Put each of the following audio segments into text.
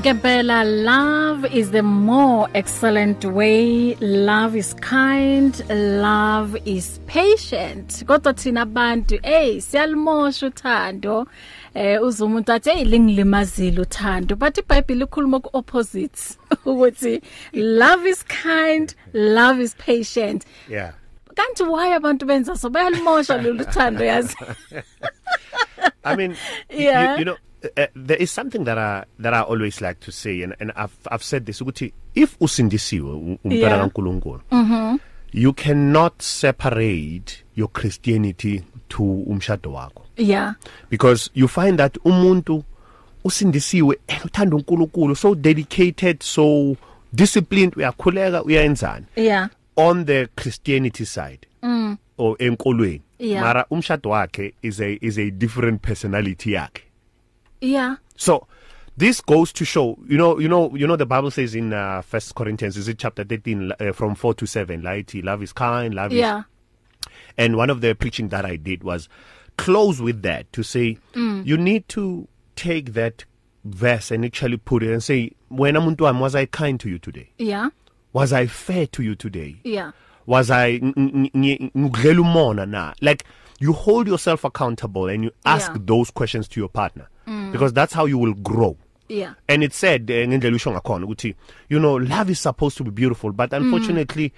Ngempela love is the more excellent way. Love is kind. Love is patient. Kodwa thina abantu hey siyalimosha uthando. Eh uze umuntu athi hey lingilimazile uthando. But iBhayibheli ikhuluma ku opposites ukuthi love is kind love is patient. Yeah. Kanti why abantu benza so? Bayalimosha lolu thando yazi? I mean, Yeah. you, you know, uh, there is something that I that I always like to say, and, and I've I've said this. ukuthi If usindisiwe umntwana kaNkulunkulu, you cannot separate your Christianity to umshado wakho yeah because you find that umuntu usindisiwe and uthanda uNkulunkulu so dedicated so disciplined uyakhuleka uyayenzana yeah on the Christianity side mm. or enkolweni Yeah. mara umshado wakhe is a is a different personality yakhe yeah. So this goes to show you know you know you know the bible says in uh, first corinthians is it chapter 13 uh, from 4 to 7 right love is kind love yeah. Is and one of the preaching that i did was close with that to say mm. you need to take that verse and actually put it and say wena muntu wami was i kind to you today? Yeah. Was i fair to you today? Yeah. Was I ng- ng- ng- ngidlela umona na? Like you hold yourself accountable and you ask Yeah. those questions to your partner. Mm. because that's how you will grow yeah and it said eh, ngendlela usho ngakhona ukuthi you know love is supposed to be beautiful but unfortunately mm.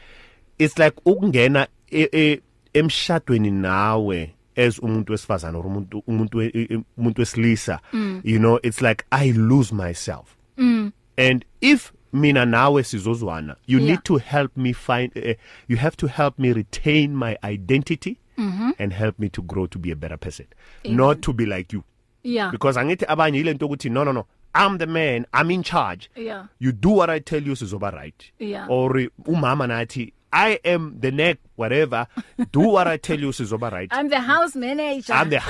it's like ukungena e- e- emshadweni nawe as umuntu wesifazana or umuntu umuntu e- umuntu wesilisa you know it's like i lose myself mm. and if mina nawe sizozwana you Yeah. need to help me find uh, you have to help me retain my identity mm-hmm. and help me to grow to be a better person Amen. not to be like you yeah. Because angithi abanye ilento ukuthi no no no I'm the man I'm in charge. Yeah. You do what I tell you sizoba right. Yeah. or umama nathi I am the neck whatever do what I tell you sizoba right. I'm the house manager. I'm the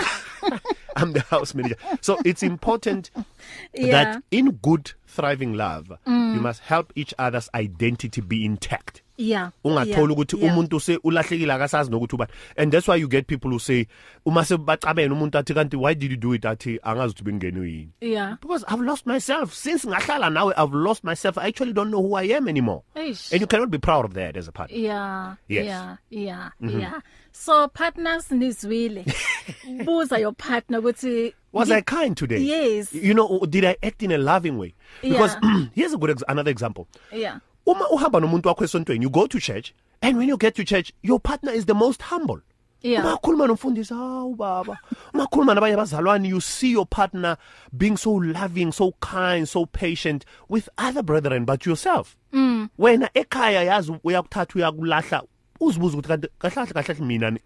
I'm the house manager. So it's important yeah. that in good thriving love mm. you must help each other's identity be intact. Yeah. Ungathola ukuthi umuntu se ulahlekile akasazi nokuthi ubani. And that's why you get people who say uma sebacabena umuntu athi kanti why did you do it? Athi angazi ukuthi bengenwe yini. Yeah. Because I've lost myself. Since ngahlala nawe I've lost myself. I actually don't know who I am anymore. Eish. and you cannot be proud of that as a partner. Yeah, Yes. yeah, yeah, mm-hmm. yeah. So partners nizwile. Buza your partner ukuthi was I kind today Yes. you know did I act in a loving way because here's a good ex- another example Yeah. uma uhamba nomuntu wakho esontweni you go to church and when you get to church your partner is the most humble Yeah. Makhuluma nomfundisi hawu baba. Makhuluma nabanye abazalwane you see your partner being so loving, so kind, so patient with other brethren but yourself. Mm. Wena ekhaya yazi uyakuthatha uyakulahla uzibuza ukuthi kanti kahle kahle mina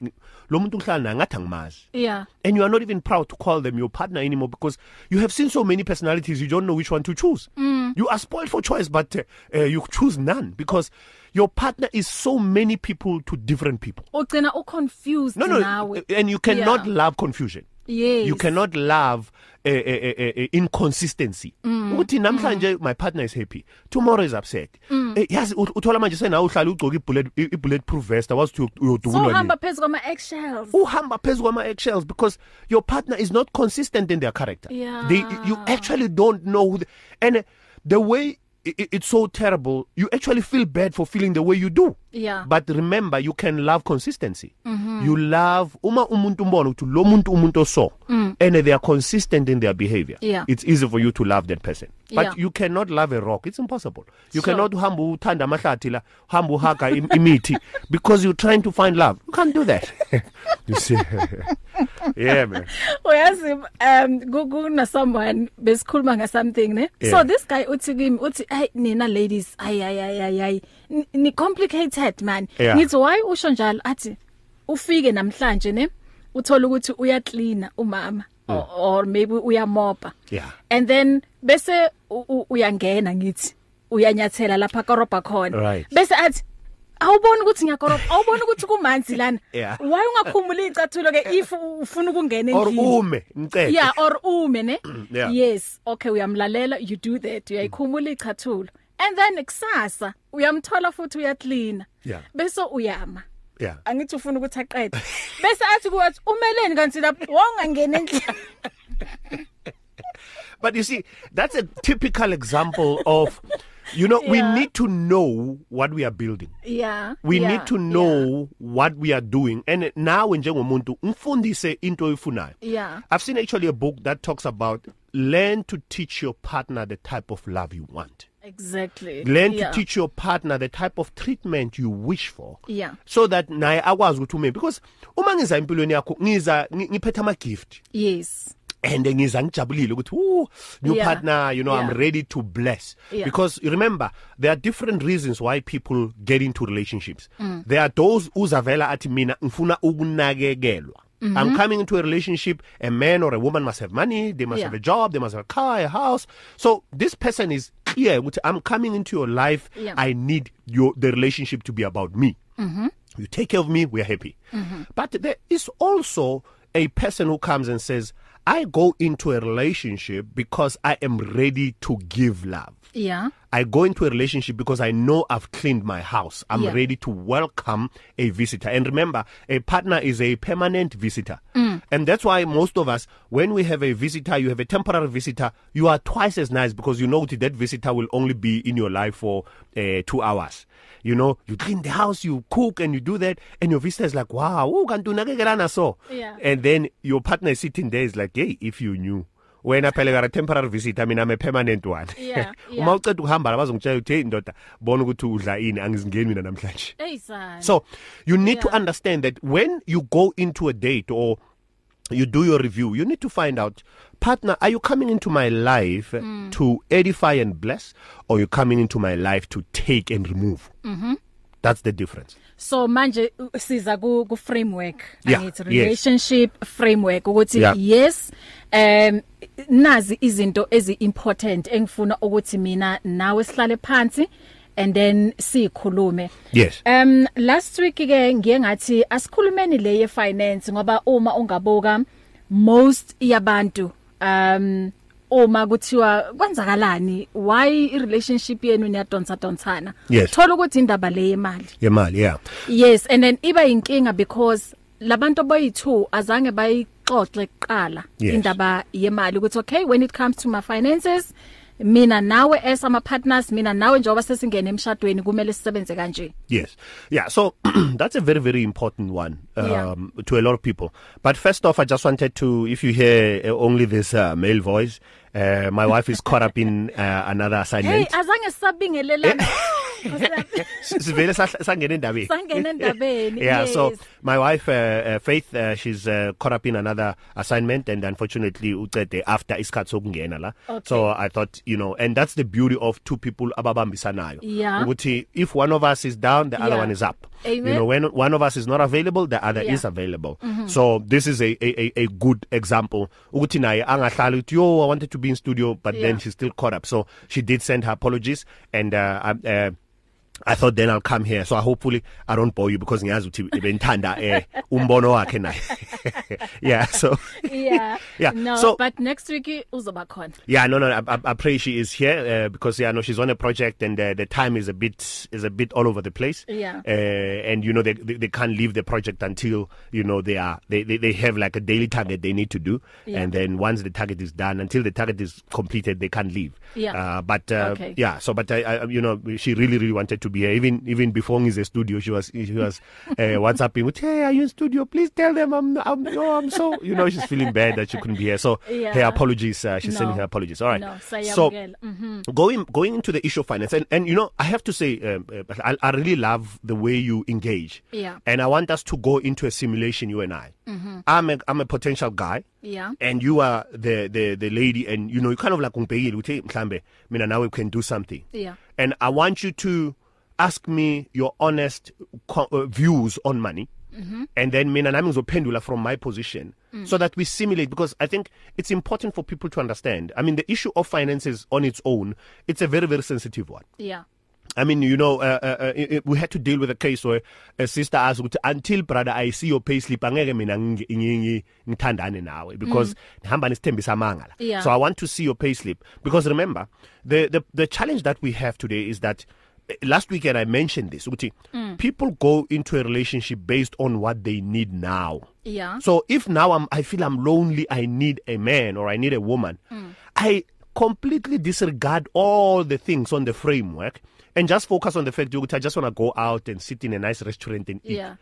lo muntu ngihlala naye ngathi angimazi. Yeah. And you are not even proud to call them your partner anymore because you have seen so many personalities you don't know which one to choose. Mm. You are spoiled for choice but uh, uh, you choose none because your partner is so many people to different people. Ugcina uconfused No, no, nawe. and you cannot Yeah. love confusion. Yes. You cannot love uh, uh, uh, uh, inconsistency. Uthi namhlanje my partner is happy, tomorrow is upset. Eh, Yazi ut- uthola manje sena uhlala ugcoka ibullet i bulletproof vest awazi ukuthi So uyodubulwa hamba nini. phezulu kwama eggshells. Uhamba phezulu kwama eggshells because your partner is not consistent in their character. Yeah. They you actually don't know who the, and the way i- i- it's so terrible you actually feel bad for feeling the way you do. Yeah. But remember you can love consistency. Mm-hmm. You love uma umuntu umbona ukuthi lo muntu umuntu oso and they are consistent in their behavior. Yeah. It's easy for you to love that person. But Yeah. you cannot love a rock. It's impossible. You Sure. cannot uhamba uthanda amahlathi la, hamba uhaga im- imithi because you're trying to find love. You can't do that. you see. yeah man. Uyazi um ku- kuna someone besikhuluma nga something ne. Yeah. So this guy uthi kimi uthi ay nina ladies ay ay ay ay ay ni- complicated man. Yeah. Ngithi why usho njalo athi ufike namhlanje ne uthola ukuthi uya cleaner umama or, or maybe uyamopa. Yeah. And then bese uyangena ngithi uyanyathela lapha korobha khona. Right. Bese athi awuboni ukuthi ngiyakorobha awuboni ukuthi kumanzi lana. Yeah. Why ungakhumula icathulo ke if ufuna ukungena Or endlini? ume ngicede. yeah or ume ne Yeah. yes okay uyamlalela you do that uyayikhumula icathulo and then kusasa uyamthola futhi uyacleana Yeah. bese uyama. Yeah. angithi ufuna ukuthi aqede. Bese athi kuwathi umeleni kanti lapho wongangena endlini. But you see that's a typical example of you know yeah. we need to know what we are building. Yeah we yeah, need to know yeah. what we are doing. And now njengomuntu umfundise into oyifunayo. Yeah. I've seen actually a book that talks about learn to teach your partner the type of love you want. Exactly. Learn yeah. to teach your partner the type of treatment you wish for. Yeah. So that naye akwazi ukuthi ume because uma ngiza empilweni yakho ngiza ngiphethe ama gift. Yes. and ngiza ngijabulile ukuthi ooh new yeah. partner you know yeah. I'm ready to bless yeah. because remember there are different reasons why people get into relationships mm. there are those uzavela athi mina ngifuna ukunakekelwa Mm -hmm. I'm coming into a relationship a man or a woman must have money they must yeah. have a job they must have a car a house so this person is clear ukuthi I'm coming into your life yeah. I need your the relationship to be about me mm -hmm. you take care of me we're happy mm -hmm. but there is also a person who comes and says I go into a relationship because I am ready to give love. Yeah. I go into a relationship because I know I've cleaned my house. I'm Yeah. ready to welcome a visitor. And remember, a partner is a permanent visitor. Mm. And that's why most of us, when we have a visitor, you have a temporary visitor, you are twice as nice because you know that that visitor will only be in your life for uh, two hours. You know, you clean the house, you cook, and you do that, and your visitor is like, wow, oh, kanti unakekelana so. Yeah. And then your partner is sitting there is like, hey, if you knew. Wena phela you're a temporary visitor mina I'm a permanent one Yeah, yeah. uma uceda ukuhamba labazongitshela ukuthi hey ndoda bona ukuthi udla ini angizingeni mina namhlanje Hey son. so you need to Yeah. understand that when you go into a date or you do your review you need to find out partner are you coming into my life mm. to edify and bless or you coming into my life to take and remove Mhm. that's the difference So manje uh, siza ku ku framework Yeah, angithi yes. relationship framework ukuthi Yeah. yes um nazi izinto ezi important engifuna ukuthi mina nawe sihlale phansi and then sikhulume. Yes. Um last week ke ngiye ngathi asikhulumeni le ye finance ngoba uma ungabuka most yabantu um uma kuthiwa kwenzakalani? Why i relationship yenu niyadonsa donsana Yes. thola ukuthi indaba le yemali. Yemali yeah. Yes and then iba inkinga because labantu abayi2 azange bayixoxe kuqala Yes. indaba yemali ukuthi okay when it comes to my finances mina nawe as ama partners mina nawe njengoba sesingena emshadweni kumele sisebenze kanje Yes. Yeah. So that's a very, very important one um, Yeah. to a lot of people. But first off, I just wanted to, if you hear uh, only this uh, male voice, uh, my wife is caught up in uh, another hey assignment. azange sabingelelana Sivele sangena endabeni. sangena endabeni Yeah, yes. so my wife uh, uh, Faith uh, she's uh, caught up in another assignment and unfortunately ucede after isikhathi sokungena la. Okay. So I thought, you know, and that's the beauty of two people ababambisanayo. Yeah. Ukuthi if one of us is down the other Yeah. one is up. Amen. You know, when one of us is not available the other Yeah. is available. Mm-hmm. So this is a, a a good example. Ukuthi naye angahlali uthi yo I wanted to be in studio but Yeah. then she's still caught up. So she did send her apologies and uh, uh I thought then I'll come here. So I hopefully I don't bore you because ngiyazi ukuthi bentanda eh umbono wakhe naye. yeah, so yeah Yeah, no so- but next week uzoba khona yeah, no no I, I, I pray she is here uh, because yeah, no she's on a project and uh, the time is a bit is a bit all over the place. Yeah. Uh, and you know they, they they can't leave the project until you know they are they they, they have like a daily target they need to do Yeah. and then once the target is done until the target is completed they can't leave. Yeah. Uh, but uh, Okay. yeah, so but I, I you know she really really wanted to be here. Even even before he's a studio she was she was uh, WhatsApping with hey are you in studio? Please tell them I'm I'm no I'm so you know she's feeling bad that she couldn't be here. So Yeah. her apologies uh, she's No. sending her apologies. All right. No so mhm going going into the issue of finance and and you know I have to say um, uh, I, I really love the way you engage. Yeah. and I want us to go into a simulation you and I. Mm-hmm. I'm a I'm a potential guy. Yeah. And you are the the the lady and you know you kind of like ungibhekile uthi mhlambe mina nawe we can do something. Yeah. and I want you to ask me your honest uh, views on money. Mm-hmm. and then mina nami ngizophendula from my position. Mm. so that we simulate because I think it's important for people to understand. I mean the issue of finances on its own it's a very very sensitive one. Yeah. I mean, you know, uh, uh, uh, we had to deal with a case where a sister asked ukuthi until brother I see your payslip angeke mina ngi- ngi- ngithandane nawe? Because ngihamba nesithembisa amanga la. So I want to see your payslip because remember the the the challenge that we have today is that last weekend I mentioned this ukuthi people go into a relationship based on what they need now. yeah So if now I'm I feel I'm lonely, I need a man or I need a woman. Mm. I completely disregard all the things on the framework and just focus on the fact ukuthi I just want to go out and sit in a nice restaurant and eat. Yeah.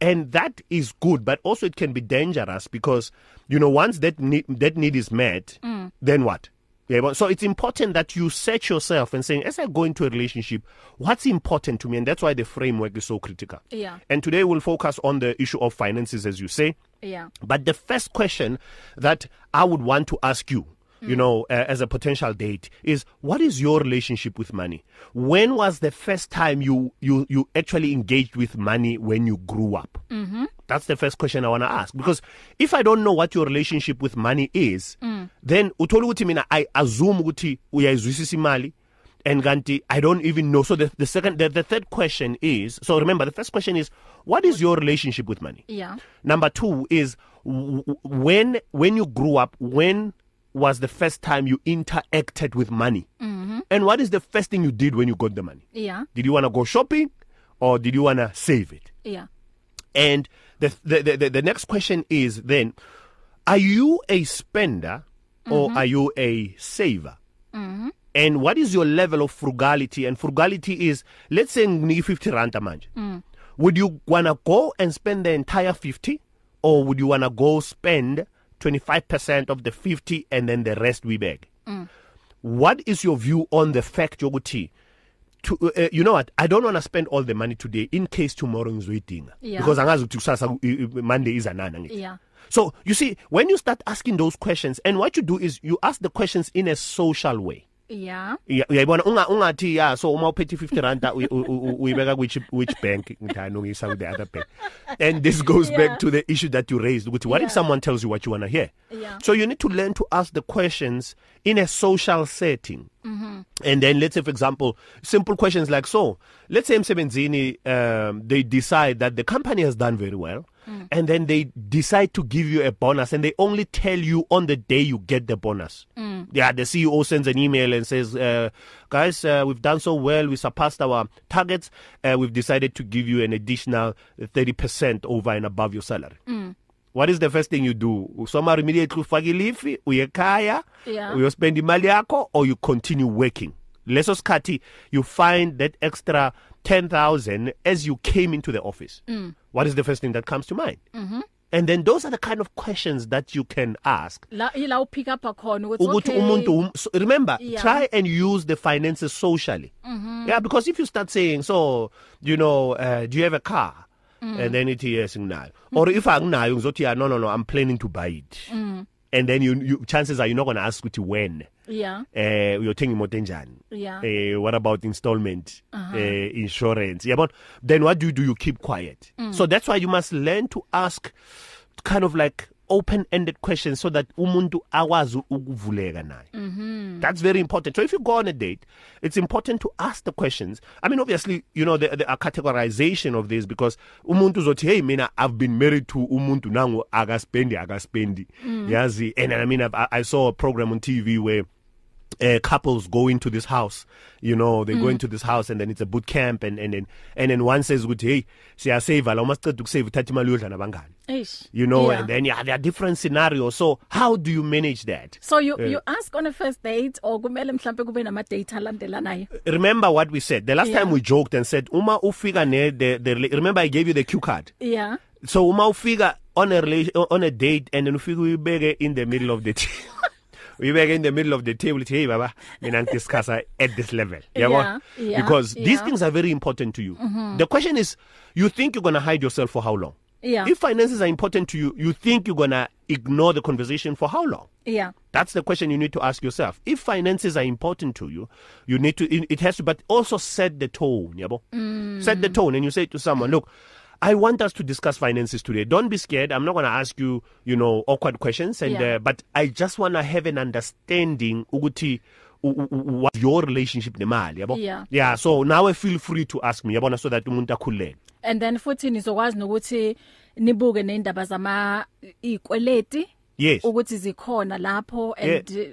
And that is good, but also it can be dangerous because you know once that need, that need is met, mm. then what? Yeah, but so it's important that you search yourself and saying, as I go into a relationship, what's important to me? And that's why the framework is so critical. Yeah. And today we'll focus on the issue of finances, as you say. Yeah. But the first question that I would want to ask you, mm. you know, uh, as a potential date is what is your relationship with money? When was the first time you you you actually engaged with money when you grew up? Mhm. That's the first question I want to ask because if I don't know what your relationship with money is, Mm. then uthola ukuthi mina I assume ukuthi uyayizwisisa imali and kanti I don't even know. So the the second the, the third question is so remember the first question is what is your relationship with money? Yeah. Number 2 is when when you grew up when was the first time you interacted with money? Mhm. And what is the first thing you did when you got the money? Yeah. Did you want to go shopping or did you want to save it? Yeah. And the, the the the next question is then are you a spender or are you a saver? Mhm. And what is your level of frugality? And frugality is let's say nginike 50 rand manje. Mm. Would you want to go and spend the entire 50 or would you want to go spend 25% of the 50 and then the rest we beg? Mm. What is your view on the fact yokuthi to uh, you know what I don't want to spend all the money today in case tomorrow ngizoyidinga Yeah. because angazi ukuthi kusasa uh, uh, Monday is anana ngithi Yeah. So you see when you start asking those questions and what you do is you ask the questions in a social way Yeah. Uyayibona unga ungathi ya so uma uphethe 50 rand uyibeka which which bank ngithanda ungisa with the other bank and this goes Yeah. back to the issue that you raised ukuthi what Yeah. if someone tells you what you want to hear Yeah. so you need to learn to ask the questions in a social setting Mhm. and then let's say for example simple questions like so let's say emsebenzini um they decide that the company has done very well Mm. and then they decide to give you a bonus and they only tell you on the day you get the bonus Mm. yeah the CEO sends an email and says uh, guys uh, we've done so well we surpassed our targets uh, we've decided to give you an additional 30% over and above your salary Mm. what is the first thing you do usoma immediately ufake ilifi uyekhaya Yeah. uyospend imali yakho or you continue working leso sikhathi you find that extra 10000 as you came into the office Mm. what is the first thing that comes to mind Mhm. and then those are the kind of questions that you can ask La ila upick up khona ukuthi ukuthi okay. umuntu um- so remember Yeah. try and use the finances socially Mhm. yeah because if you start saying so you know uh, do you have a car Mm. and then ithi yes nginayo or if anginayo ngizothi yeah no no no i'm planning to buy it Mm. And then you, you chances are you're not going to ask ukuthi when Yeah. eh uyothenga imoto enjani Yeah. eh what about installment Uh-huh. eh insurance yabona then what do you do you keep quiet Mm. so that's why you must learn to ask kind of like open ended questions so that umuntu akwazi ukuvuleka naye Mhm. That's very important. So if you go on a date, it's important to ask the questions. I mean, obviously, you know, the, the categorization of this because umuntu uzothi, hey, mina, I've been married to umuntu nangu agaspendi, agaspendi. Mm. Yazi. And I mean, I, I saw a program on TV where uh, couples go into this house you know they mm. go Mm. into this house and then it's a boot camp and and then and then one says ukuthi hey siya save la uma siceda ukusave thatha imali yodla nabangani you know Yeah. and then yeah there are different scenarios so how do you manage that So you Uh, you ask on a first date or kumele mhlambe kube nama date alandelanayo. remember what we said the last Yeah. time we joked and said uma ufika ne the, the remember i gave you the cue card Yeah. so uma ufika on a relation on a date and then ufika uyibeke in the middle of the uyibeke in the middle of the table uthi hey baba mina ngidiscuss at this level yabo yeah, because these yeah. things are very important to you Mhm. the question is you think you're going to hide yourself for how long Yeah. if finances are important to you you think you're going to ignore the conversation for how long Yeah. That's the question you need to ask yourself. If finances are important to you, you need to it, it has to but also set the tone, yabo. Mm. Set the tone and you say to someone, look, I want us to discuss finances today. Don't be scared. I'm not going to ask you, you know, awkward questions and Yeah. uh, but I just want to have an understanding ukuthi what your relationship nemali, yabo. Yeah. Yeah, so now I feel free to ask me, yabona so that umuntu akhuleke. And then futhi nizokwazi nokuthi nibuke neindaba zama ikweleti Yes. ukuthi zikhona lapho and uh,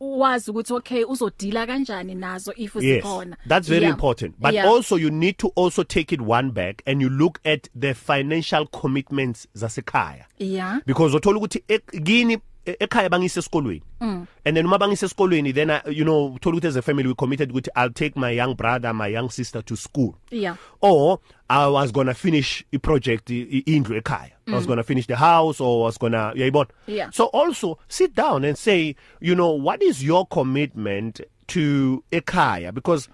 wazi ukuthi okay uzodila kanjani nazo if Yes, zikhona. that's very Yeah. important. But Yeah. also you need to also take it one back and you look at the financial commitments zasekhaya. Yeah. Because uthola ukuthi ek- kini e- ekhaya bangise esikolweni and then uma bangise esikolweni then I, you know uthola ukuthi as a family we committed ukuthi I'll take my young brother my young sister to school Yeah. or I was going to finish i project indlu ekhaya I was going to finish the house or was going to yayibona Yeah. so also sit down and say you know what is your commitment to ekhaya because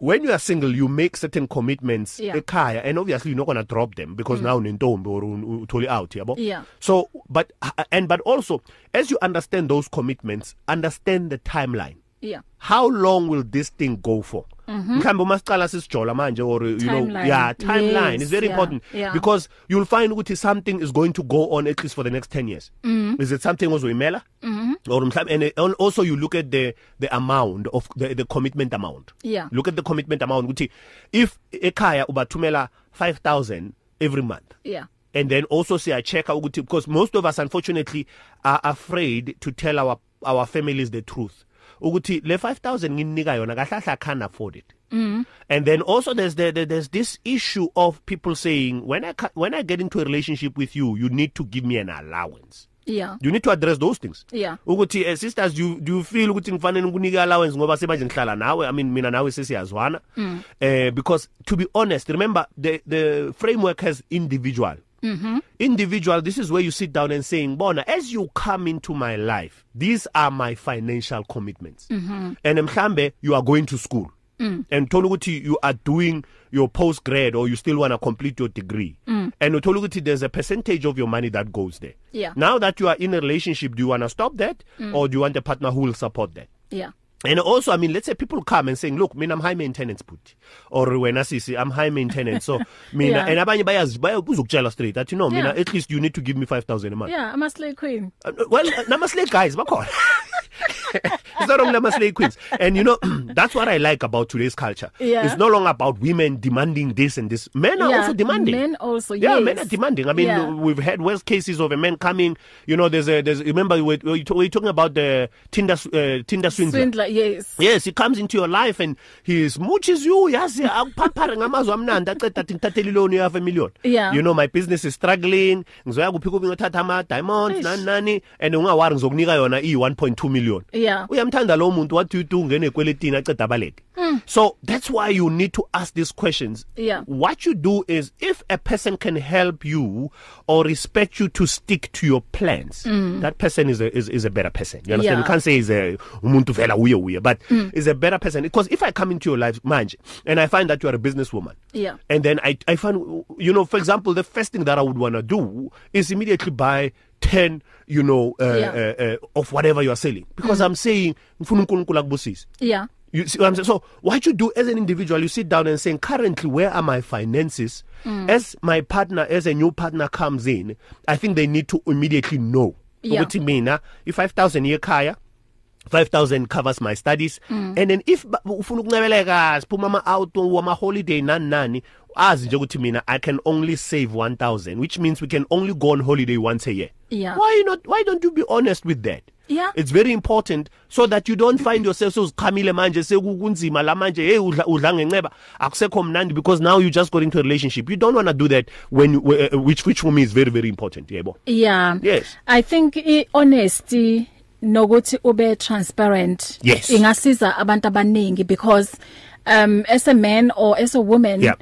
when you are single you make certain commitments Yeah. ekhaya and obviously you're not going to drop them because mm. now nentombi or utholi out yabo Yeah. so but and but also as you understand those commitments understand the timeline Yeah. how long will this thing go for mhlambe uma sicala sisijola manje or you know Timeline. yeah timeline Yes, is very yeah, important yeah. because you'll find ukuthi something is going to go on at least for the next 10 years mm. is it something ozoyimela mm -hmm. or mhlambe and uh, also you look at the the amount of the, the commitment amount Yeah. look at the commitment amount ukuthi if ekhaya ubathumela 5000 every month Yeah. and then also siya check ukuthi because most of us unfortunately are afraid to tell our our families the truth ukuthi le 5000 nginika yona kahlahla can afford it mm. and then also there's the, the there's this issue of people saying when i when i get into a relationship with you you need to give me an allowance Yeah. you need to address those things Yeah. ukuthi uh, sisters you do you feel ukuthi ngifanele ngikunike allowance ngoba semanje ngihlala nawe i mean mina nawe sesiyazwana mm. uh, because to be honest remember the the framework has individual Mm-hmm. Individual, this is where you sit down and saying, Bona, as you come into my life, these are my financial commitments. Mm-hmm. And mhlambe, you are going to school. Mm. And Toluguti, you are doing your postgrad or you still want to complete your degree. Mm. And Toluguti, there's a percentage of your money that goes there. Yeah. Now that you are in a relationship, do you want to stop that mm. or do you want a partner who will support that? Yeah. And also, I mean, let's say people come and saying, "Look, mina I'm high maintenance, but or when I see, I'm high maintenance." So, mina Yeah. and abanye bayazi bayakuzokutshela straight that you know, mina Yeah. at least you need to give me 5000 a month. Yeah, I'm a slave queen. Uh, well, nama slave guys, bakhona. it's not only nama slave queens. And you know, that's what I like about today's culture. Yeah. It's no longer about women demanding this and this. Men are Yeah, also demanding. men also, Yeah, yes. men are demanding. I mean, Yeah. we've had worst cases of a man coming, you know, there's a there's remember we we we're talking about the Tinder uh, Tinder swindler. Swindler, yes. Yes, he comes into your life and he smooches you. Yazi akuphaphare ngamazwi amnandi aceda athi ngithathele loan you have a million. Yeah. You know my business is struggling. Ngizoya kuphi kuphi ngothatha ama diamonds nani nani and ungawari ngizokunika yona i 1.2 million. Yeah. Uyamthanda lo muntu what do you do ngene kweletini aceda baleke. So that's why you need to ask these questions. Yeah. What you do is if a person can help you or respect you to stick to your plans, that person is a is, is a better person. You understand? Mm. Yeah. You can't say is a umuntu vela uye uye but mm. is a better person because if I come into your life manje and I find that you are a businesswoman Yeah. and then I I find you know for example the first thing that I would want to do is immediately buy 10 you know uh, Yeah. uh, uh, of whatever you are selling because mm. I'm saying ngifuna uNkulunkulu akubusise Yeah. You see what I'm saying? So what you do as an individual, you sit down and saying, currently, where are my finances? Mm. As my partner, as a new partner comes in, I think they need to immediately know. Yeah. Ukuthi mina, if 5,000 year kaya, 5000 covers my studies mm. and then if ufuna ukuncebeleka siphuma ama out wama holiday nani nani azi nje ukuthi mina I can only save 1000 which means we can only go on holiday once a year Yeah. why not why don't you be honest with that Yeah. it's very important so that you don't find yourself sozichamile manje sekukunzima la manje hey udla udla ngenceba akusekho mnandi because now you just got into a relationship you don't want to do that when you, uh, which which for me is very very important yebo Yeah. Yes. I think i honesty nokuthi ube transparent Yes. ingasiza abantu abaningi because um as a man or as a woman Yeah.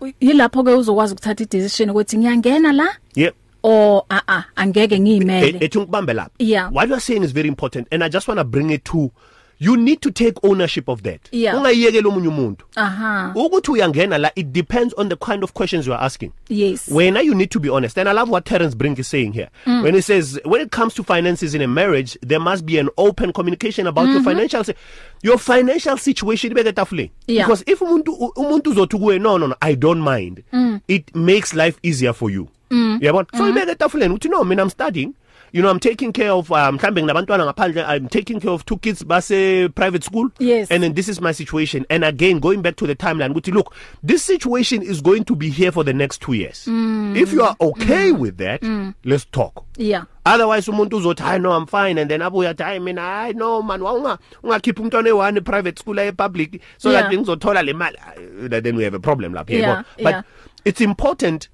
u- yilapho ke uzokwazi ukuthatha i decision ukuthi ngiyangena la yep or a a angeke ngiyimele ethi ngikubambe lapha Yeah. what you are saying is very important and i just want to bring it to you need to take ownership of that Yeah. ungayiyekela omunye umuntu aha ukuthi uyangena la it depends on the kind of questions you are asking yes When you need to be honest, and I love what Terence Brink is saying here. Mm. When he says, when it comes to finances in a marriage, there must be an open communication about mm-hmm. your financial, si- your financial situation. ibeke etafuleni. Yeah. Because if umuntu umuntu uzothi kuwe, no, no, no, I don't mind. Mm. It makes life easier for you. Mm. Yabona? So ibeke etafuleni uthi no, mina I'm studying. You know, I'm taking care of um, mhlambe nginabantwana ngaphandle I'm taking care of two kids base private school Yes. and then this is my situation and again going back to the timeline ukuthi look this situation is going to be here for the next 2 years mm. if you are okay mm. with that mm. let's talk yeah otherwise umuntu uzothi i know i'm fine and then abuya athi hayi mina i know man wawunga ungakhipha umntwana e1 private school e public so Yeah. that ngizothola le mali Uh, then we have a problem lapha Yeah, but yeah. it's important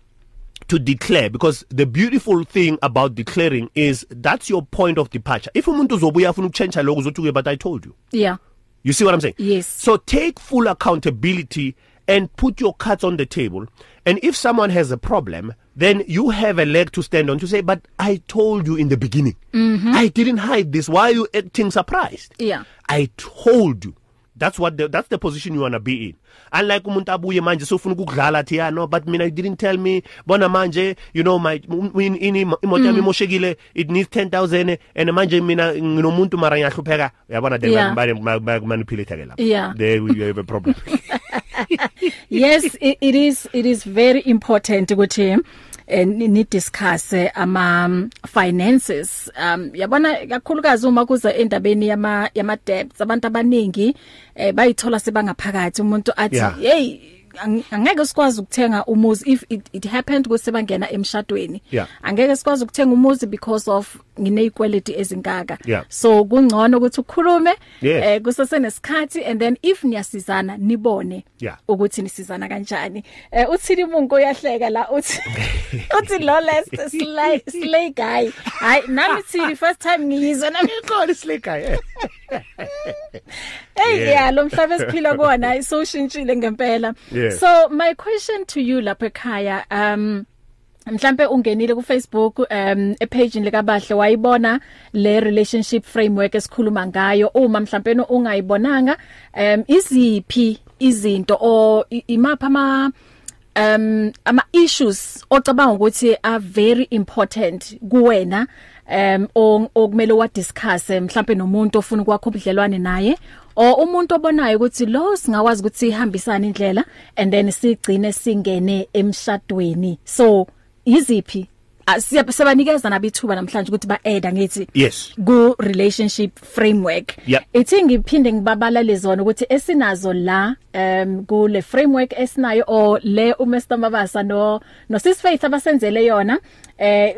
to declare because the beautiful thing about declaring is that's your point of departure. If umuntu uzobuya afuna ukuchange lokho uzothi ke but i told you. Yeah. You see what i'm saying? Yes. so take full accountability and put your cards on the table. And if someone has a problem then you have a leg to stand on to say but i told you in the beginning. Mm-hmm. i didn't hide this. Why are you acting surprised? Yeah. i told you. That's what the, that's the position you want to be in. Unlike umuntu abuye manje sofuna ukudlala athi yeah no but mina you didn't tell me. Bona manje you know my in in imoto yami imoshekile it needs 10000 and manje mina nginomuntu mara ngiyahlupheka. Uyabona then Yeah. manipulate ke lapha Yeah. there we have a problem. Yes it, it is it is very important ukuthi eh, ni ni discuss eh, ama um, finances um yabona kakhulukazi uma kuza endabeni yama yama debts abantu abaningi eh, bayithola sebangaphakathi umuntu athi Yeah. hey ang- angeke sikwazi ukuthenga umuzi if it, it happened ukuthi bangena emshadweni Yeah. angeke sikwazi ukuthenga umuzi because of nginequality ezinkaka Yeah. so kungcono ukuthi ukhulume Yes. eh kusase nesikhathi and then if niyasizana nibone Yeah. ukuthi nisizana kanjani eh uthini umuntu uyahleka la uthi uthi lawless slay slay guy hayi nami thini first time ngiyizwa nami khona islika eh hey Yeah. yeah lo mhlaba esiphila kuona isoshintshile ngempela Yeah. so my question to you lapha ekhaya um mhlambe ungenile ku Facebook um epage likabahle wayibona le relationship framework esikhuluma ngayo uma mhlambe ungayibonanga um iziphi izinto o imapha ama um ama issues ocabanga ukuthi are very important kuwena um okumele wa discuss mhlambe nomuntu ofuna ukwakha ubudlelwane naye o umuntu obonayo ukuthi lo singakwazi ukuthi ihambisane indlela and then sigcine singene emshadweni. So iziphi Ah, siya- siyabanikeza nabithuba namhlanje ukuthi ba-add ngithi yes. ku relationship framework. Yep. ithi ngiphinde ngibabalale zona ukuthi esinazo la um kule framework esinayo o le uMr Mabasa no no Sis Faith abasenzele yona eh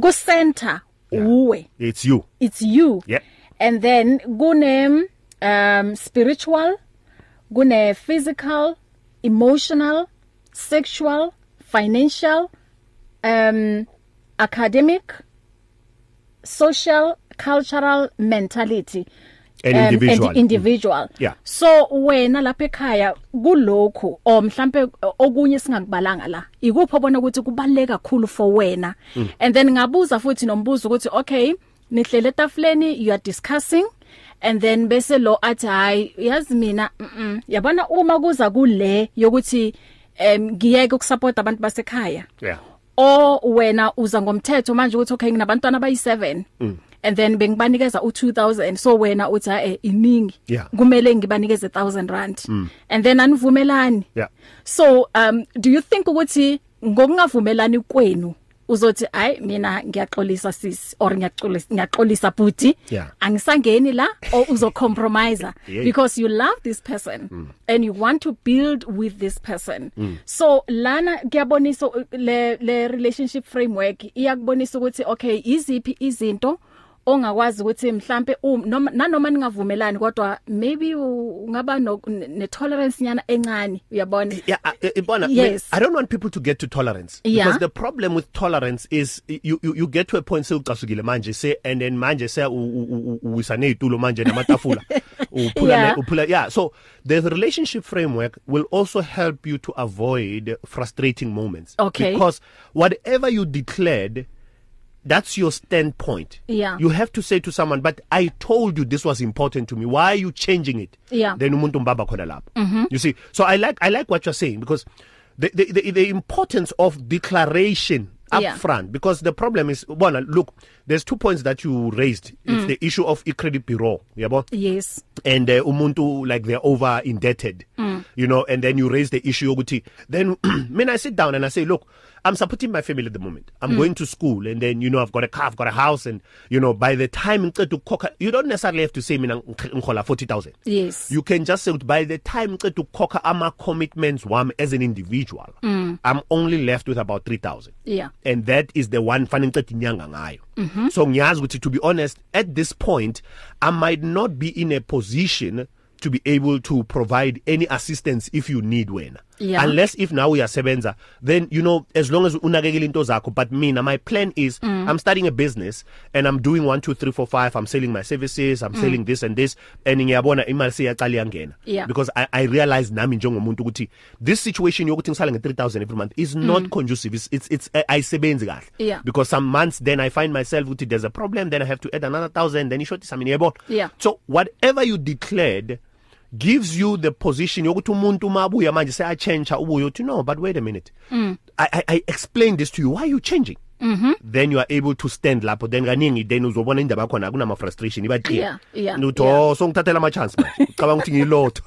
ku center uwe. It's you. It's you. Yep. and then kune um spiritual kune physical emotional sexual financial um academic social cultural mentality And um, individual. and individual. Yeah. so wena lapha ekhaya kulokhu o mhlambe okunye singakubalanga la ikuphi obona ukuthi kubaleka kakhulu for wena? And then ngabuza futhi nombuzo ukuthi okay nihlele etafuleni you are discussing and then bese lo athi hayi yazi mina mm, mm, yabona uma kuza kule yokuthi em ngiyeke ukusupport abantu basekhaya yeah o wena uza ngomthetho manje ukuthi okay nginabantwana abayi7 mm. and then bengibanikeza u2000 so wena uthi eh iningi Yeah. kumele ngibanikeze 1000 rand mm. and then anivumelani Yeah. so um do you think ukuthi ngokungavumelani kwenu uzothi ay mina ngiyaxolisa sis or ngiyaxolisa ngiyaxolisa bhuti Yeah. angisangeni la or uzocompromise Yeah. because you love this person mm. and you want to build with this person mm. so lana kuyabonisa u- le le relationship framework iyakubonisa ukuthi okay iziphi izinto ongakwazi ukuthi mhlambe noma nanoma ningavumelani kodwa maybe ungaba ne tolerance nyana encane uyabona yeah uh, uh, Bona, Yes. I don't want people to get to tolerance Yeah. because the problem with tolerance is you you, you get to a point sewucasukile manje say and then manje say uwisane itulo manje namatafula uphula Yeah. uphula yeah so the relationship framework will also help you to avoid frustrating moments Okay. because whatever you declared that's your standpoint Yeah. you have to say to someone but i told you this was important to me why are you changing it Yeah. then umuntu mbaba khona lapho you see so i like i like what you're saying because the the the, the importance of declaration up Yeah. front because the problem is bona look there's two points that you raised. It's mm. the issue of credit bureau yabo? Yes. And uh, umuntu like they're over indebted mm. you know and then you raise the issue ukuthi then when i sit down and i say look i'm supporting my family at the moment. I'm mm. going to school and then you know i've got a car i've got a house and you know by the time ngiceda ukukhokha you don't necessarily have to say mina ngihola 40000 yes. You can just say by the time ngiceda ukukhokha ama commitments wami as an individual mm. i'm only left with about 3000 yeah. And that is the one fanele ngicede inyanga ngayo. So ngiyazi ukuthi to be honest at this point i might not be in a position to be able to provide any assistance if you need wena. Yeah. unless if now uyasebenza then you know as long as unakekela into zakho but mina my plan is mm. I'm starting a business and I'm doing 1 2 3 4 5 I'm selling my services I'm mm. selling this and this and ngiyabona imali seyaqala yangena Yeah. because I I realize nami njengomuntu ukuthi this situation yokuthi ngisale nge3000 every month is not mm. conducive it's it's, it's ayisebenzi kahle Yeah. because some months then I find myself ukuthi there's a problem then I have to add another 1000 then ishoti sami yebo Yeah. so whatever you declared gives you the position yokuthi umuntu mabuya manje seya change ubuye uthi no but wait a minute. Mm. I, I I explained this to you. Why are you changing? Mhm then you are able to stand lapho. Then kaningi then uzobona indaba yakho na kunama frustration iba clear. Yeah, yeah, utho yeah. so ngithathela ama chance manje. Ucabanga ukuthi ngilotho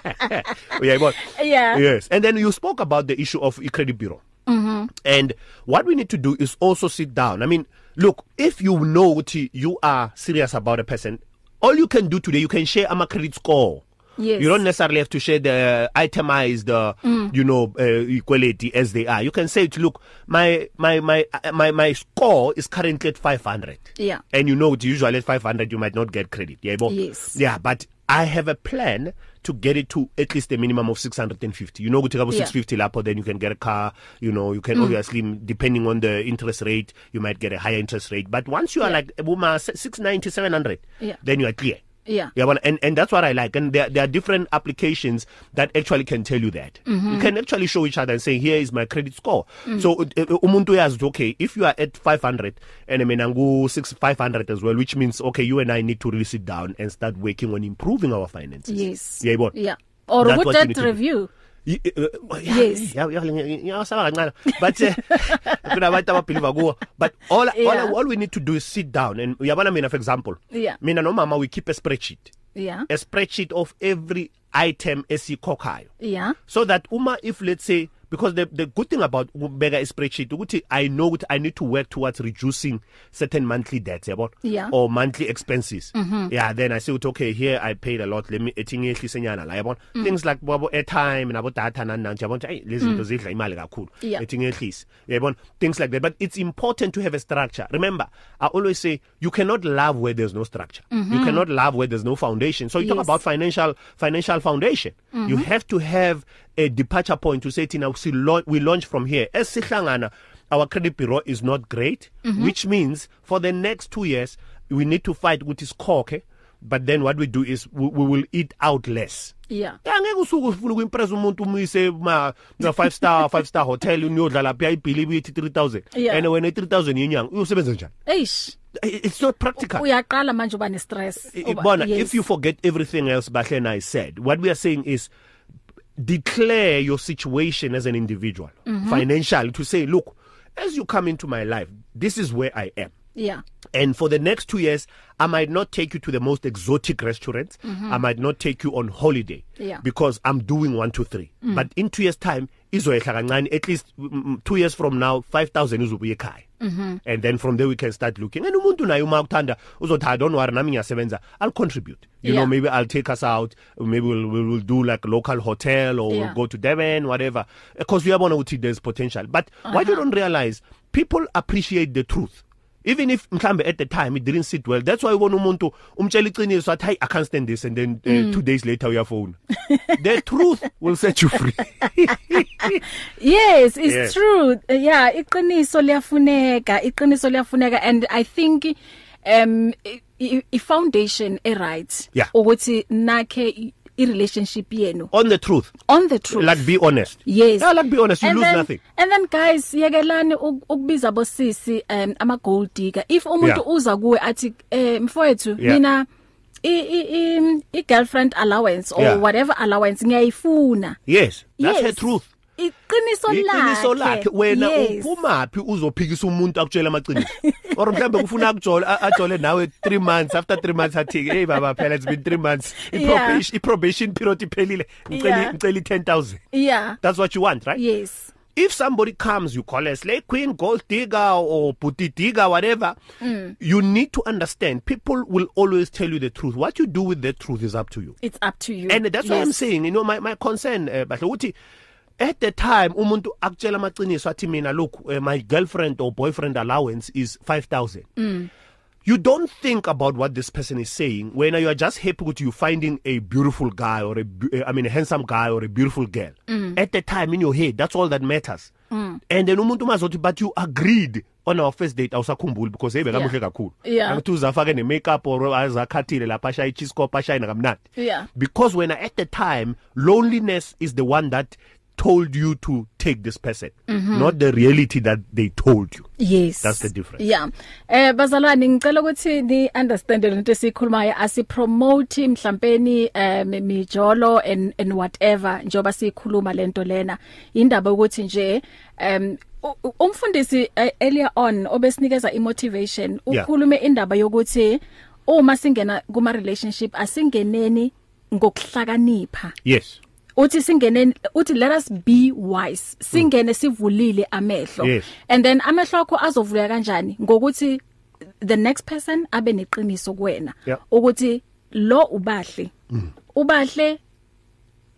uyayibona? Yeah. yes. And then you spoke about the issue of credit bureau. Mhm and what we need to do is also sit down. I mean look if you know ukuthi you are serious about a person all you can do today you can share ama credit score Yes. you don't necessarily have to share the itemized uh, mm. you know uh, equality as they are you can say to look my my my uh, my my score is currently at 500 Yeah. and you know it's usually at 500 you might not get credit yeah? Yes. yeah but i have a plan to get it to at least a minimum of 650 you know ukuthi kabo Yeah. 650 lapho then you can get a car you know you can mm. obviously depending on the interest rate you might get a higher interest rate but once you are Yeah. like buma 690 700 Yeah. then you are clear Yeah. Yeah, but and and that's what I like. And there there are different applications that actually can tell you that. Mm -hmm. You can actually show each other and say here is my credit score. Mm. So uh, umuntu uyazi ukuthi, okay, if you are at 500 and mina ngu 6 500 as well, which means okay, you and I need to really sit down and start working on improving our finances. Yes. Yeah, yayibona? Yeah. Or you that to do. Yes. ngiyasaba kancane but uh, kunabantu ababelieve kuwo but all all, all we need to do is sit down and uyabona mina for example Yeah. mina nomama we keep a spreadsheet Yeah. a spreadsheet of every item esikhokhayo Yeah. so that uma if let's say because the the good thing about ukubeka a spreadsheet ukuthi i know ukuthi i need to work towards reducing certain monthly debts yabo Yeah. or monthly expenses mm -hmm. yeah then i say ukuthi, okay here i paid a lot let me ethi ngehlise nyana la yabo mm. things like babo airtime nabo data nani nani yabo hey lezi zinto zidla imali kakhulu Yeah. ethi ngehlise yabo things like that but it's important to have a structure remember i always say you cannot love where there's no structure mm -hmm. you cannot love where there's no foundation so you yes. talk about financial financial foundation mm -hmm. you have to have a departure point to say tina we launch, we launch from here as sihlangana our credit bureau is not great mm -hmm. which means for the next 2 years we need to fight with this okay but then what we do is we, we will eat out less Yeah. angeke usuku ufuna ukuimpress umuntu umuyise ma na 5 star 5 star hotel uniyodlala phi ibhili bithi 3000 Yeah. and when 3000 yenyanga uyosebenza njani Eish. it's not practical Uyaqala manje uba ne stress. I- Bona if you forget everything else Bahle and I said what we are saying is declare your situation as an individual mm -hmm. financially to say look as you come into my life this is where I am Yeah. and for the next 2 years I might not take you to the most exotic restaurants mm -hmm. I might not take you on holiday Yeah. because I'm doing 1 2 3 mm. but in 2 years time izoyehla kancane at least 2 years from now 5000 izobuye ekhaya mm-hmm. and then from there we can start looking and umuntu naye uma ukuthanda uzothi don't worry nami ngiyasebenza I'll contribute you Yeah. know maybe I'll take us out maybe we'll, we'll, we'll do like a local hotel or Yeah. we'll go to Durban whatever because we uyabona ukuthi there's potential but uh -huh. what you don't realize people appreciate the truth even if mhlambe at the time it didn't sit well that's why ubona umuntu umtshela iqiniso athi hey i can't stand this and then uh, mm. 2 days later uyafona the truth will set you free Yes, it's Yes. true. Uh, Yeah, iqiniso liyafuneka, iqiniso liyafuneka and I think um i- foundation e right Yeah. ukuthi nakhe i- i relationship yenu on the truth on the truth. like be honest Yes. yeah like be honest you and lose then, nothing And then guys yekelani uk- ukubiza bosisi um ama gold digger. If umuntu Yeah. uza kuwe athi eh mfowethu Yeah. mina i i i- i girlfriend allowance or Yeah. whatever allowance ngiyayifuna. yes that's yes. her truth Iqiniso lakhe. iqiniso lakhe wena uphumaphi uzophikisa umuntu akutshela amaqiniso or mhlambe kufuna akujola ajole nawe 3 months after 3 months athi hey baba phela it's been 3 months i Yeah. probation period iphelile ngicela Yeah. ngicela 10000 Yeah. that's what you want right Yes. if somebody comes you call a slay queen gold digger or booty digger whatever mm. you need to understand people will always tell you the truth what you do with the truth is up to you It's up to you. and that's yes. why I'm saying you know my my concern uh, bahle uthi at the time umuntu akutshela amaqiniso athi mina look uh, my girlfriend or boyfriend allowance is 5000 mm. you don't think about what this person is saying when you are just happy with you finding a beautiful guy or a bu- I mean a handsome guy or a beautiful girl mm. at the time in your head that's all that matters mm. and then umuntu mazothi but you agreed on our first date awusakhumbuli because hey bekamuhle kakhulu Yeah. akuthi uzafake ne makeup or azakhathile lapha shaya cheese scope ashayina kamnandi Yeah. because when at the time loneliness is the one that told you to take this person mm-hmm. not the reality that they told you Yes. That's the difference. Yeah. Eh bazalwane ngicela ukuthi ni understand lento esikhulumayo asipromote mhlawumbe eh mijolo and and whatever njoba sikhuluma lento lena indaba ukuthi nje um u- u- umfundisi eh, earlier on obesinikeza imotivation Yeah. ukhulume indaba yokuthi uma singena kuma relationship asingeneni ngokuhlakanipha yes uthi singene uthi let us be wise singene sivulile amehlo. And then amehlo akho azovuleka kanjani? Ngokuthi the next person abe neqiniso kuwena. Ukuthi lo ubahle. Ubahle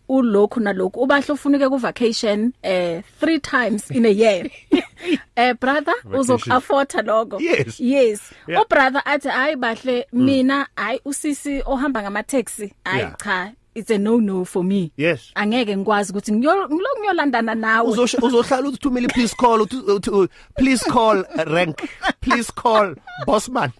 ulokhu nalokhu. Ubahle ufunike ku vacation eh 3 times in a year. Eh brother uzo Vacation. afford lokho. Yes. yes. Yeah. o brother athi hayi bahle mina hayi usisi ohamba ngama taxi hayi cha it's a no no for me. Yes. Angeke ngikwazi ukuthi ngiyo ngilo ngiyolandana nawe. Uzohlala uthi thumele please call please call rank. Please call bossman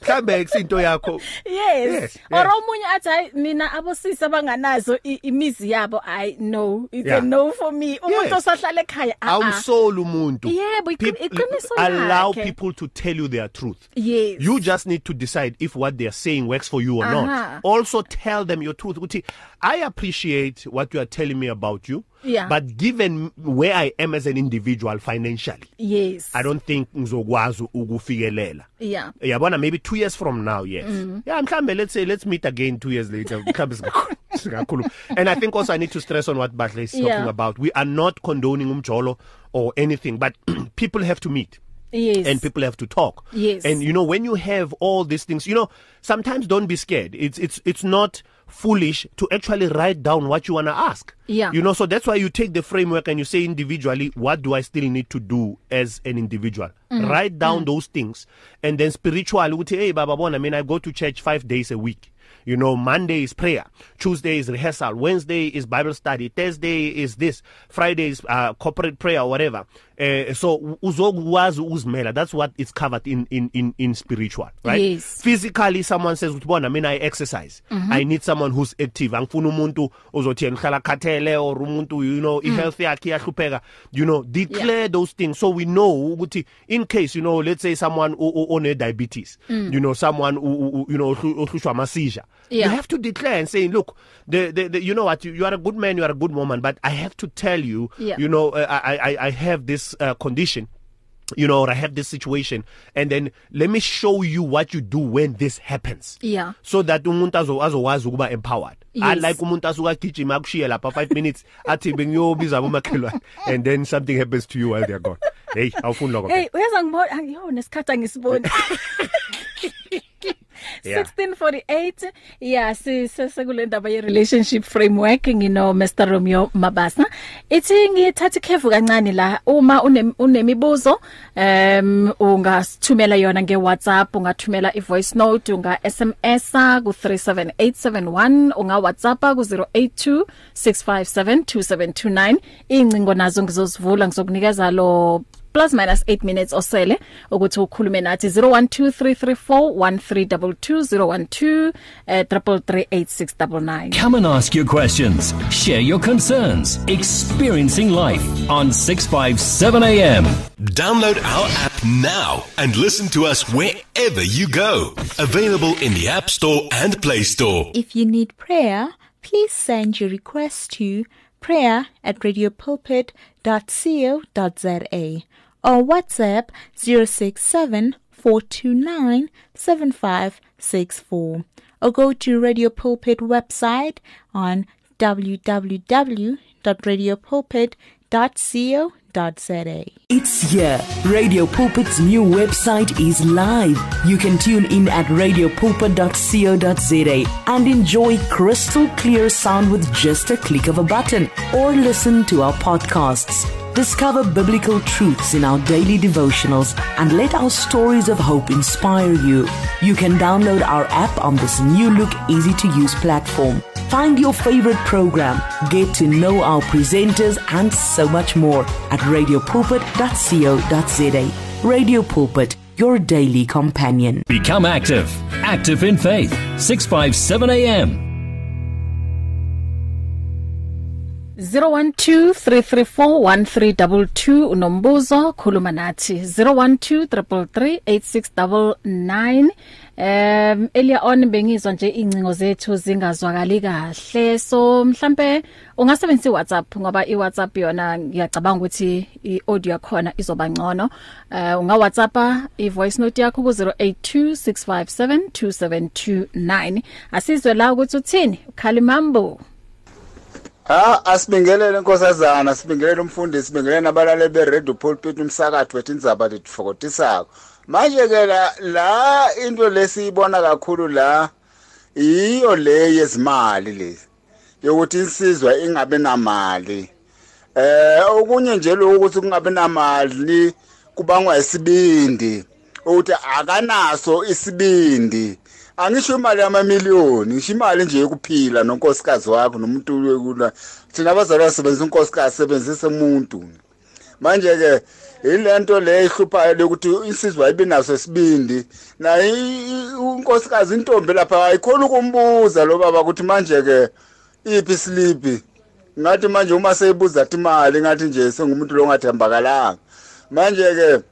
mhlambe isinto yakho. Yes, Yes, or omunye athi hayi mina abosisi abanganazo imizi yabo i no it's Yeah. a no for me. Umuntu osahlala ekhaya awumsoli umuntu. Yebo, iqiniso allow lakhe. people to tell you their truth. Yes. You just need to decide if what they are saying works for you or Aha. not also tell them your truth. Ukuthi i appreciate what you are telling me about you Yeah. but given where i am as an individual financially yes. I don't think ngizokwazi ukufikelela. Yeah. Yabona maybe 2 years from now yes. Mm. yeah mhlambe let's say let's meet again 2 years later. Mhlambe singakhulu and i think also i need to stress on what Bahle is talking Yeah. about. We are not condoning umjolo or anything but people have to meet. Yes. And people have to talk. Yes. and you know when you have all these things you know sometimes don't be scared. It's it's it's not foolish to actually write down what you want to ask Yeah. you know so that's why you take the framework and you say individually what do i still need to do as an individual mm. write down mm. those things and then spiritually uthi hey baba bona i mean i go to church 5 days a week you know monday is prayer tuesday is rehearsal wednesday is bible study thursday is this friday is uh, corporate prayer whatever uh, so uzokwazi uzimela that's what is covered in in in in spiritual right Yes. physically someone says ukuthi bona mina i exercise mm -hmm. i need someone who's active angifuna umuntu ozothi yena uhlala khathele or umuntu you know i health yakhe iyahlupheka you know declare yeah. those things so we know ukuthi in case you know let's say someone one diabetes mm. you know someone u, u, you know ohlu- ohlushwa ama seizure Yeah. you have to declare and say look the, the, the you know what you, you are a good man you are a good woman but i have to tell you Yeah. you know uh, i i i have this uh, condition you know or i have this situation and then let me show you what you do when this happens Yeah. so that umuntu azo azokwazi ukuba empowered Yes. unlike umuntu asuka gijima akushiye lapha 5 minutes athi bengiyobiza abomakhelwane and then something happens to you while they're gone hey awufuni lokho hey uyaza ngibona yo nesikhathi angisiboni Yeah. 1648 yeah sisesekule ndaba ye relationship framework ngino Mr Romeo Mabasa. Ithi ngithatha ikhefu kancane la uma une- unemibuzo um ungasithumela yona nge WhatsApp ungathumela i voice note unga SMS ku 37871 unga WhatsApp ku 0826572729 incingo nazo ngizozivula ngizoknikeza lo plus minus 8 minutes osele ukuthi ukhulume nathi 0123341322 eh 338699 Come and ask your questions, share your concerns, experiencing life on 657 AM. Download our app now and listen to us wherever you go. Available in the App Store and Play Store. If you need prayer, please send your request to prayer at radiopulpit.co.za or WhatsApp 067 429 7564 or go to Radio Pulpit website on www.radiopulpit.co.za. It's here. Radio Pulpit's new website is live. You can tune in at radiopulpit.co.za and enjoy crystal clear sound with just a click of a button or listen to our podcasts. Discover biblical truths in our daily devotionals and let our stories of hope inspire you. You can download our app on this new look, easy to use platform. Find your favorite program, get to know our presenters, and so much more at radiopulpit.co.za. Radio Pulpit, your daily companion. Become active. Active in Faith. 657 AM. 0123341322 unombuzo khuluma nathi 0123338699 Um earlier on bengizwa nje incingo zethu zingazwakali kahle. So mhlambe ungasebenzisa iWhatsApp ngoba iWhatsApp yona ngiyacabanga ukuthi iaudio yakhona izoba ngcono. Uh, unga WhatsAppa ivoice note yakho ku 0826572729 asizwe la ukuthi uthini ukhalimambo Ha asibingelele inkosazana sibingelele umfundisi sibingelele nabalale be Radio Pulpit umsakathi wethu indzaba letfokotisako manje ke la, la into lesiyibona kakhulu la iyo le yezimali lezi yokuthi insizwa ingabe namali. Eh okunye nje lokho ukuthi kungabe namali kubangwa isibindi ukuthi akanaso isibindi. Angisho imali yamamiliyoni ngisho imali nje yokuphila nonkosikazi wakho nomuntu wekula thina abazali basebenzisa unkosikazi sebenzisa umuntu. Manje ke ilento le ihluphayo lokuthi insizwa ibe naso sibindi na unkosikazi intombi lapha ayikhona ukumbuza lo baba ukuthi manje ke iphi slipi ngathi manje uma seyibuza imali ngathi nje sengumuntu longathembakalanga manje ke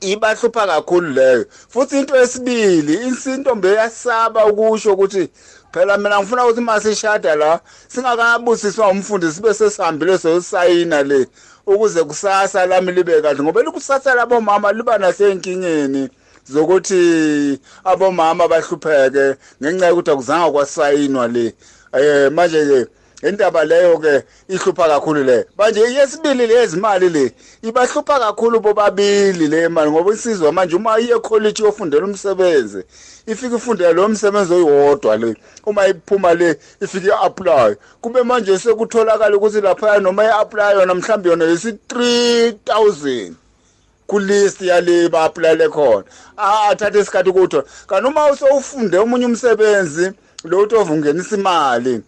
ibahlupha kakhulu leyo. Futhi into esibili insintombe yasaba ukusho ukuthi phela mina ngifuna ukuthi mase shada la singakabusiswa umfundi sibe sesihambile sesayina le ukuze kusasa lami libe kahle. Ngoba likusasa labo mama liba nasenkingeni zokuthi abomama bahlupheke ngenxa yokuthi akuzange kwasayinwa le. Eh manje ke indaba leyo ke ihlupha kakhulu le. Manje yesibili lezimali le ibahlupha kakhulu bobabili le mali ngoba isizwe manje uma iye college yofundela umsebenzi ifika ifundela lo msebenzi oyodwa le uma iphuma le ifike apply kube manje sekutholakala ukuthi lapha noma i-apply yona mhlawumbe yona yisi 3000 kulist yale ba apply khona athathe isikhathi ukuthola kanti uma usowufunde omunye umsebenzi lo uthi ovungenisa imali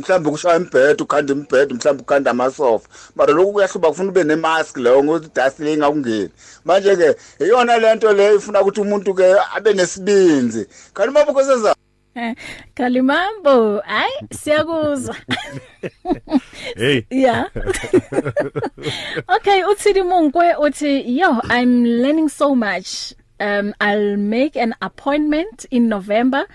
mhlawumbe kushaya imbhedo ukhanda imbhedo mhlawumbe ukhanda amasofa. Mara lokhu kuyahluba kufuna ube nemask leyo ngokuthi dust le ingakungeni. Manje ke iyona lento le ifuna ukuthi umuntu ke abe nesibinzi. Kanti uma bukhoseza Kalimambo ay siyakuzwa. Hey. Yeah. Okay uthini munkwe uthi yo i'm learning so much. Um i'll make an appointment in november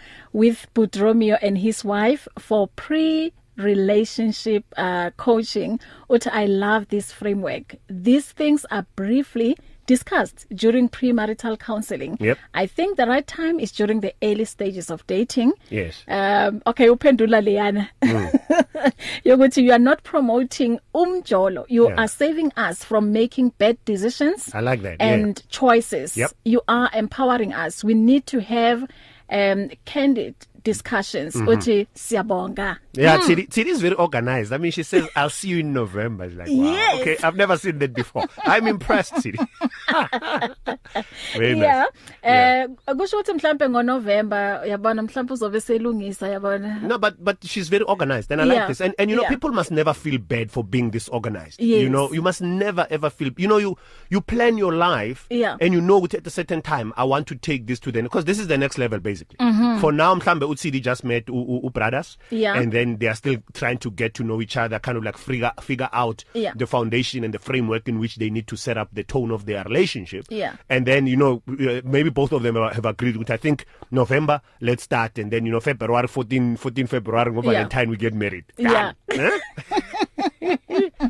with Budromeo and his wife for pre relationship uh coaching. Uthi i love this framework. These things are briefly discussed during premarital counseling. Yep. i think the right time is during the early stages of dating. Yes. um okay uphendula leyana. Yokuthi you are not promoting umjolo. You Yeah. are saving us from making bad decisions I like that, and choices. Yep. you are empowering us. We need to have um candid discussions Mm-hmm. uthi siyabonga Yeah, mm. Tidi, Tidi is very organized. I mean, she says, "I'll see you in November." It's like, wow, Yes. okay, I've never seen that before. I'm impressed, Tidi. very yeah nice. eh kusho ukuthi mhlambe ngoNovember yabona mhlambe uzobe selungisa yabona No, but but she's very organized, and I like Yeah. this. And and you know, Yeah. people must never feel bad for being disorganized. Yes. You know, you must never ever feel. You know, you you plan your life, Yeah. and you know at a certain time, I want to take this to the because this is the next level basically. Mm-hmm. For now, Mhlambe Utsidi just met U, U, brothers, Yeah. and then they are still trying to get to know each other, kind of like figure figure out Yeah. the foundation and the framework in which they need to set up the tone of their relationship. Yeah. and then you know uh, maybe both of them have agreed with. I think November, let's start, and then you know February 14, 14 February, go Yeah. Valentine, we get married. Yeah. Huh?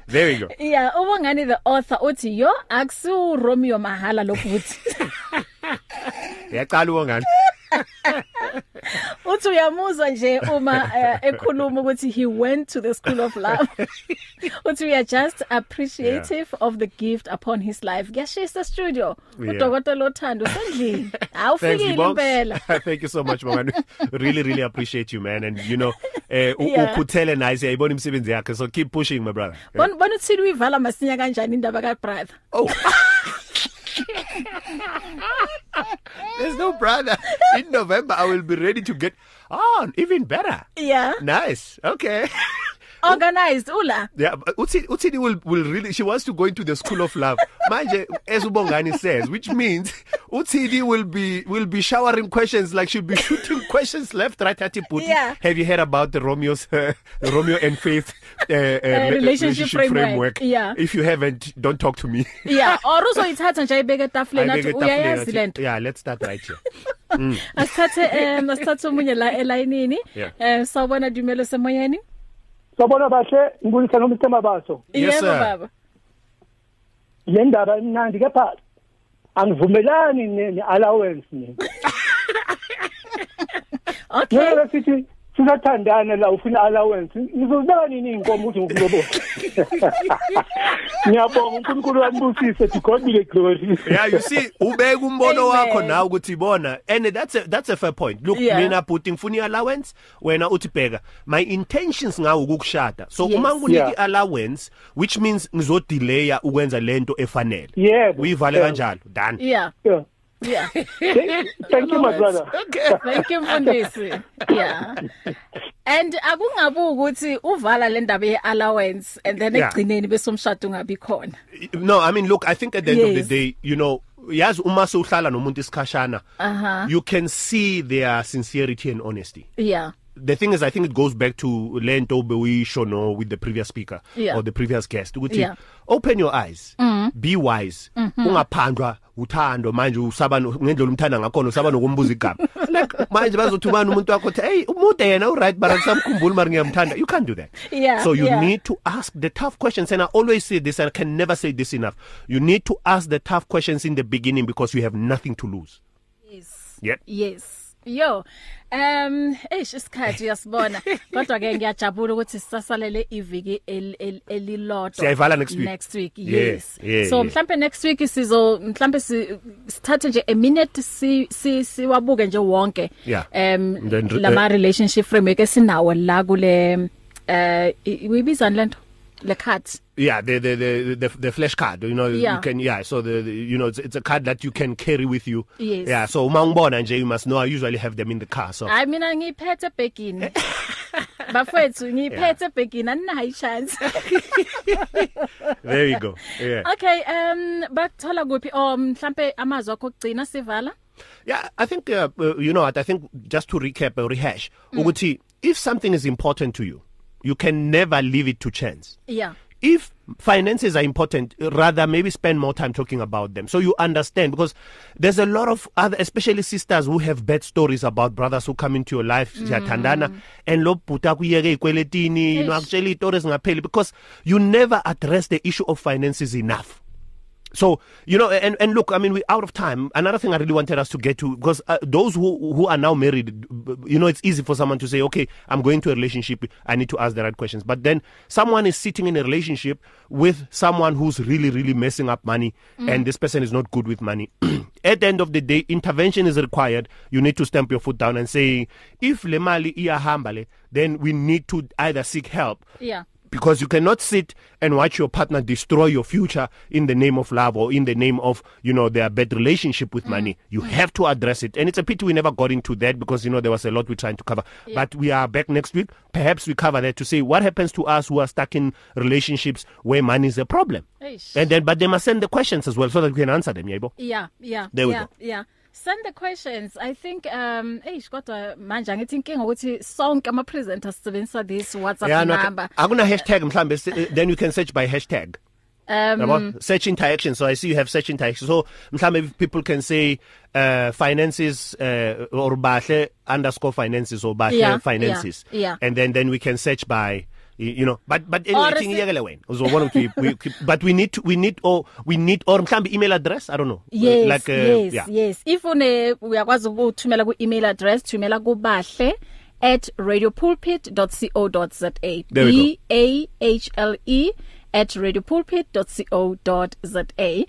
there we go. yeah ubongani the author uthi yo akusu Romeo mahala lokuthi Yaqala uwongani. uthi uyamuzwa nje uma eh, ekhuluma ukuthi he went to the school of love uthi we are just appreciative yeah. of the gift upon his life kuyashisa studio Yeah. udokotela othando sendlini awufikile impela Thank you so much, man. really, really appreciate you, man. And you know, eh Yeah. ukhuthele nice yayibona imisebenzi yakhe. So keep pushing, my brother. bona bona uthini uyivala masinya kanjani indaba ka brother Oh. There's no brother. In November, I will be ready to get on even better. yeah Nice. Okay. Organized ula Yeah, but Utsini, Utsini will will really she wants to go into the school of love. Manje as Ubongani says, which means Utsini will be will be showering questions like she'll be shooting questions left right at Puti. Yeah. Have you heard about the Romeo's uh, Romeo and Faith uh, uh, re- relationship framework. Yeah. If you haven't, don't talk to me. yeah or uzoyithatha nje ayibeke etafuleni athi uyayazi lento Yeah, let's start right here. asithathe em asithathe umunye la elayinini eh sawubona dumelo semoyeni Sabona bahle ngibulisa nomthe mabaso. Yes, yebo sir. baba Le ndaba imnandi kepha angivumelani ne ne allowance ni. okay Ngeke sithi sisathandana la ufuna allowance. Ngizobeka nini inkomo ukuthi ngikulobo. Ngiyabonga uNkulunkulu wambusise to God be the glory. yeah you see ubeka umbono Amen. wakho nawe ukuthi bona and that's a that's a fair point look Yeah. mina putting ngifuna allowance wena uthi bheka my intentions ngawo ukukushada so Yes. uma ngikunike Yeah. allowance which means ngizodelaya ukwenza lento efanele Yebo. uyivale Yeah. kanjalo done yeah Yeah. Yeah. Thank you. My brother. okay. Thank you mfundisi. Yeah. And akungabuki ukuthi uvala le ndaba ye allowance and then egcineni bese umshado ungabi khona? No i mean look i think at the end of Yes. the day you know yazi uma sewuhlala nomuntu isikhashana Aha. you can see their sincerity and honesty. Yeah. The thing is i think it goes back to lento bewuyisho no with the previous speaker Yeah. or the previous guest ukuthi Yeah. open your eyes be wise ungaphandwa uthando manje usaba ngendlela umthanda ngakhona usaba nokumbuza igama. Like manje bazothumana umuntu wakho uthi hey umude yena u right but angisamkhumbuli mara ngiyamthanda. You can't do that. Yeah, so you yeah. need to ask the tough questions and i always say this and i can never say this enough. You need to ask the tough questions in the beginning because you have nothing to lose. Yes. Yep. Yes. Yo um eish isikhathi uyasibona kodwa ke ngiyajabula ukuthi sisasalele iviki el- el- elilodwa Siyayivala next week. next week Yeah, yes yeah, so yeah. mhlambe next week sizo mhlambe si sithathe nje a minute si si siwabuke nje wonke Yeah. um And then, lama uh, relationship framework esinawo la kule eh uyibizani lento le cards Yeah, the the the the, the flash card, you know, Yeah. you can yeah, so the, the you know it's, it's a card that you can carry with you. Yes. Yeah, so uma ngibona nje you must know I usually have them in the car. So hayi mina ngiphethe ebhegini bafethu ngiphethe ebhegini aninayo chance there you go. Yeah. Okay, um bakuthola kuphi oh mhlambe amazwi akho okugcina sivala? Yeah, I think uh, uh, you know what, I think just to recap or rehash, ukuthi if something is important to you, you can never leave it to chance. Yeah. if finances are important rather maybe spend more time talking about them so you understand because there's a lot of other especially sisters who have bad stories about brothers who come into your life siyathandana and lo bhuta kuyeke ikweletini you know actually stories ngapheli because you never address the issue of finances enough so you know and and look i mean we're out of time. Another thing i really wanted us to get to because uh, those who who are now married you know it's easy for someone to say okay i'm going to a relationship. I need to ask the right questions. But then someone is sitting in a relationship with someone who's really really messing up money mm. and this person is not good with money. At the end of the day intervention is required. You need to stamp your foot down and say if le mali iyahamba le then we need to either seek help Yeah. Because you cannot sit and watch your partner destroy your future in the name of love or in the name of you know their bad relationship with mm. money you mm. have to address it and it's a pity we never got into that because you know there was a lot we're trying to cover yeah. but we are back next week perhaps we cover that to say what happens to us who are stuck in relationships where money is a problem Eish. and then but they must send the questions as well so that we can answer them yebo Yeah, yeah. There we yeah, go. Yeah. Send the questions. I think um eish kodwa manje angithi inkinga ukuthi sonke ama presenters sisebenzisa this WhatsApp yeah no number. akuna hashtag mhlambe s- then you can search by hashtag Um yabo search interaction so i see you have search interaction so mhlambe people can say uh finances uh, or bahle underscore finances or bahle Yeah, finances yeah, yeah. and then then we can search by you know but but anyway is thing it- iyekele wena. Uzobona ukuthi we, but we need to, we need or we need or mhlambi email address? I don't know. Yes, like uh, yes, yeah. yes. If une uyakwazi ukuthumela ku-email address, thumela kubahle at radiopulpit.co.za. B A H L E radiopulpit.co.za. Eh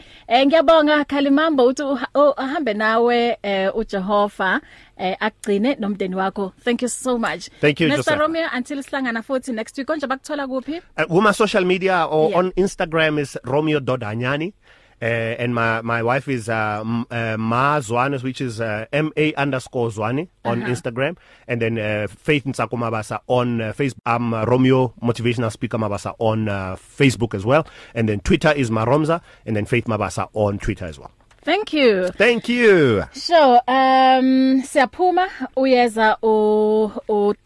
ngiyabonga Khalimamba uthi uha- u- uhambe nawe eh uJehova eh agcine nomndeni wakho. Thank you so much. Thank you, Mr Joseph. Romeo until sihlangana futhi next week konje bakuthola kuphi? Uh, Wuma social media or Yeah. on Instagram is romeo.anyani. Uh, and my, my wife is uh, uh, Ma Zwane, which is uh, M A underscore Zwane on uh-huh. Instagram. And then uh, Faith Nsako Mabasa on uh, Facebook. I'm uh, Romeo Motivational Speaker Mabasa on uh, Facebook as well. And then Twitter is Maromza. And then Faith Mabasa on Twitter as well. Thank you. Thank you. So um siyaphuma uyeza u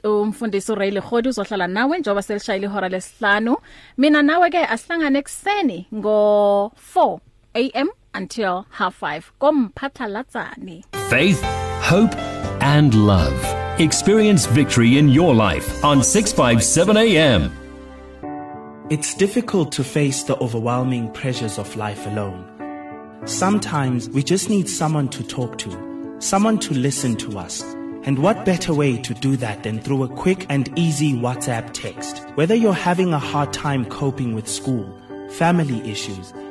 umfundisi uRayli Khodi uzohlala nawe njoba selishayile ihora lesihlanu mina nawe ke asihlangane ekseni ngo 4 am until half 5 komphatha latsani Faith, hope, and love. Experience victory in your life on 657 AM. It's difficult to face the overwhelming pressures of life alone. Sometimes we just need someone to talk to, someone to listen to us. And what better way to do that than through a quick and easy WhatsApp text? Whether you're having a hard time coping with school, family issues,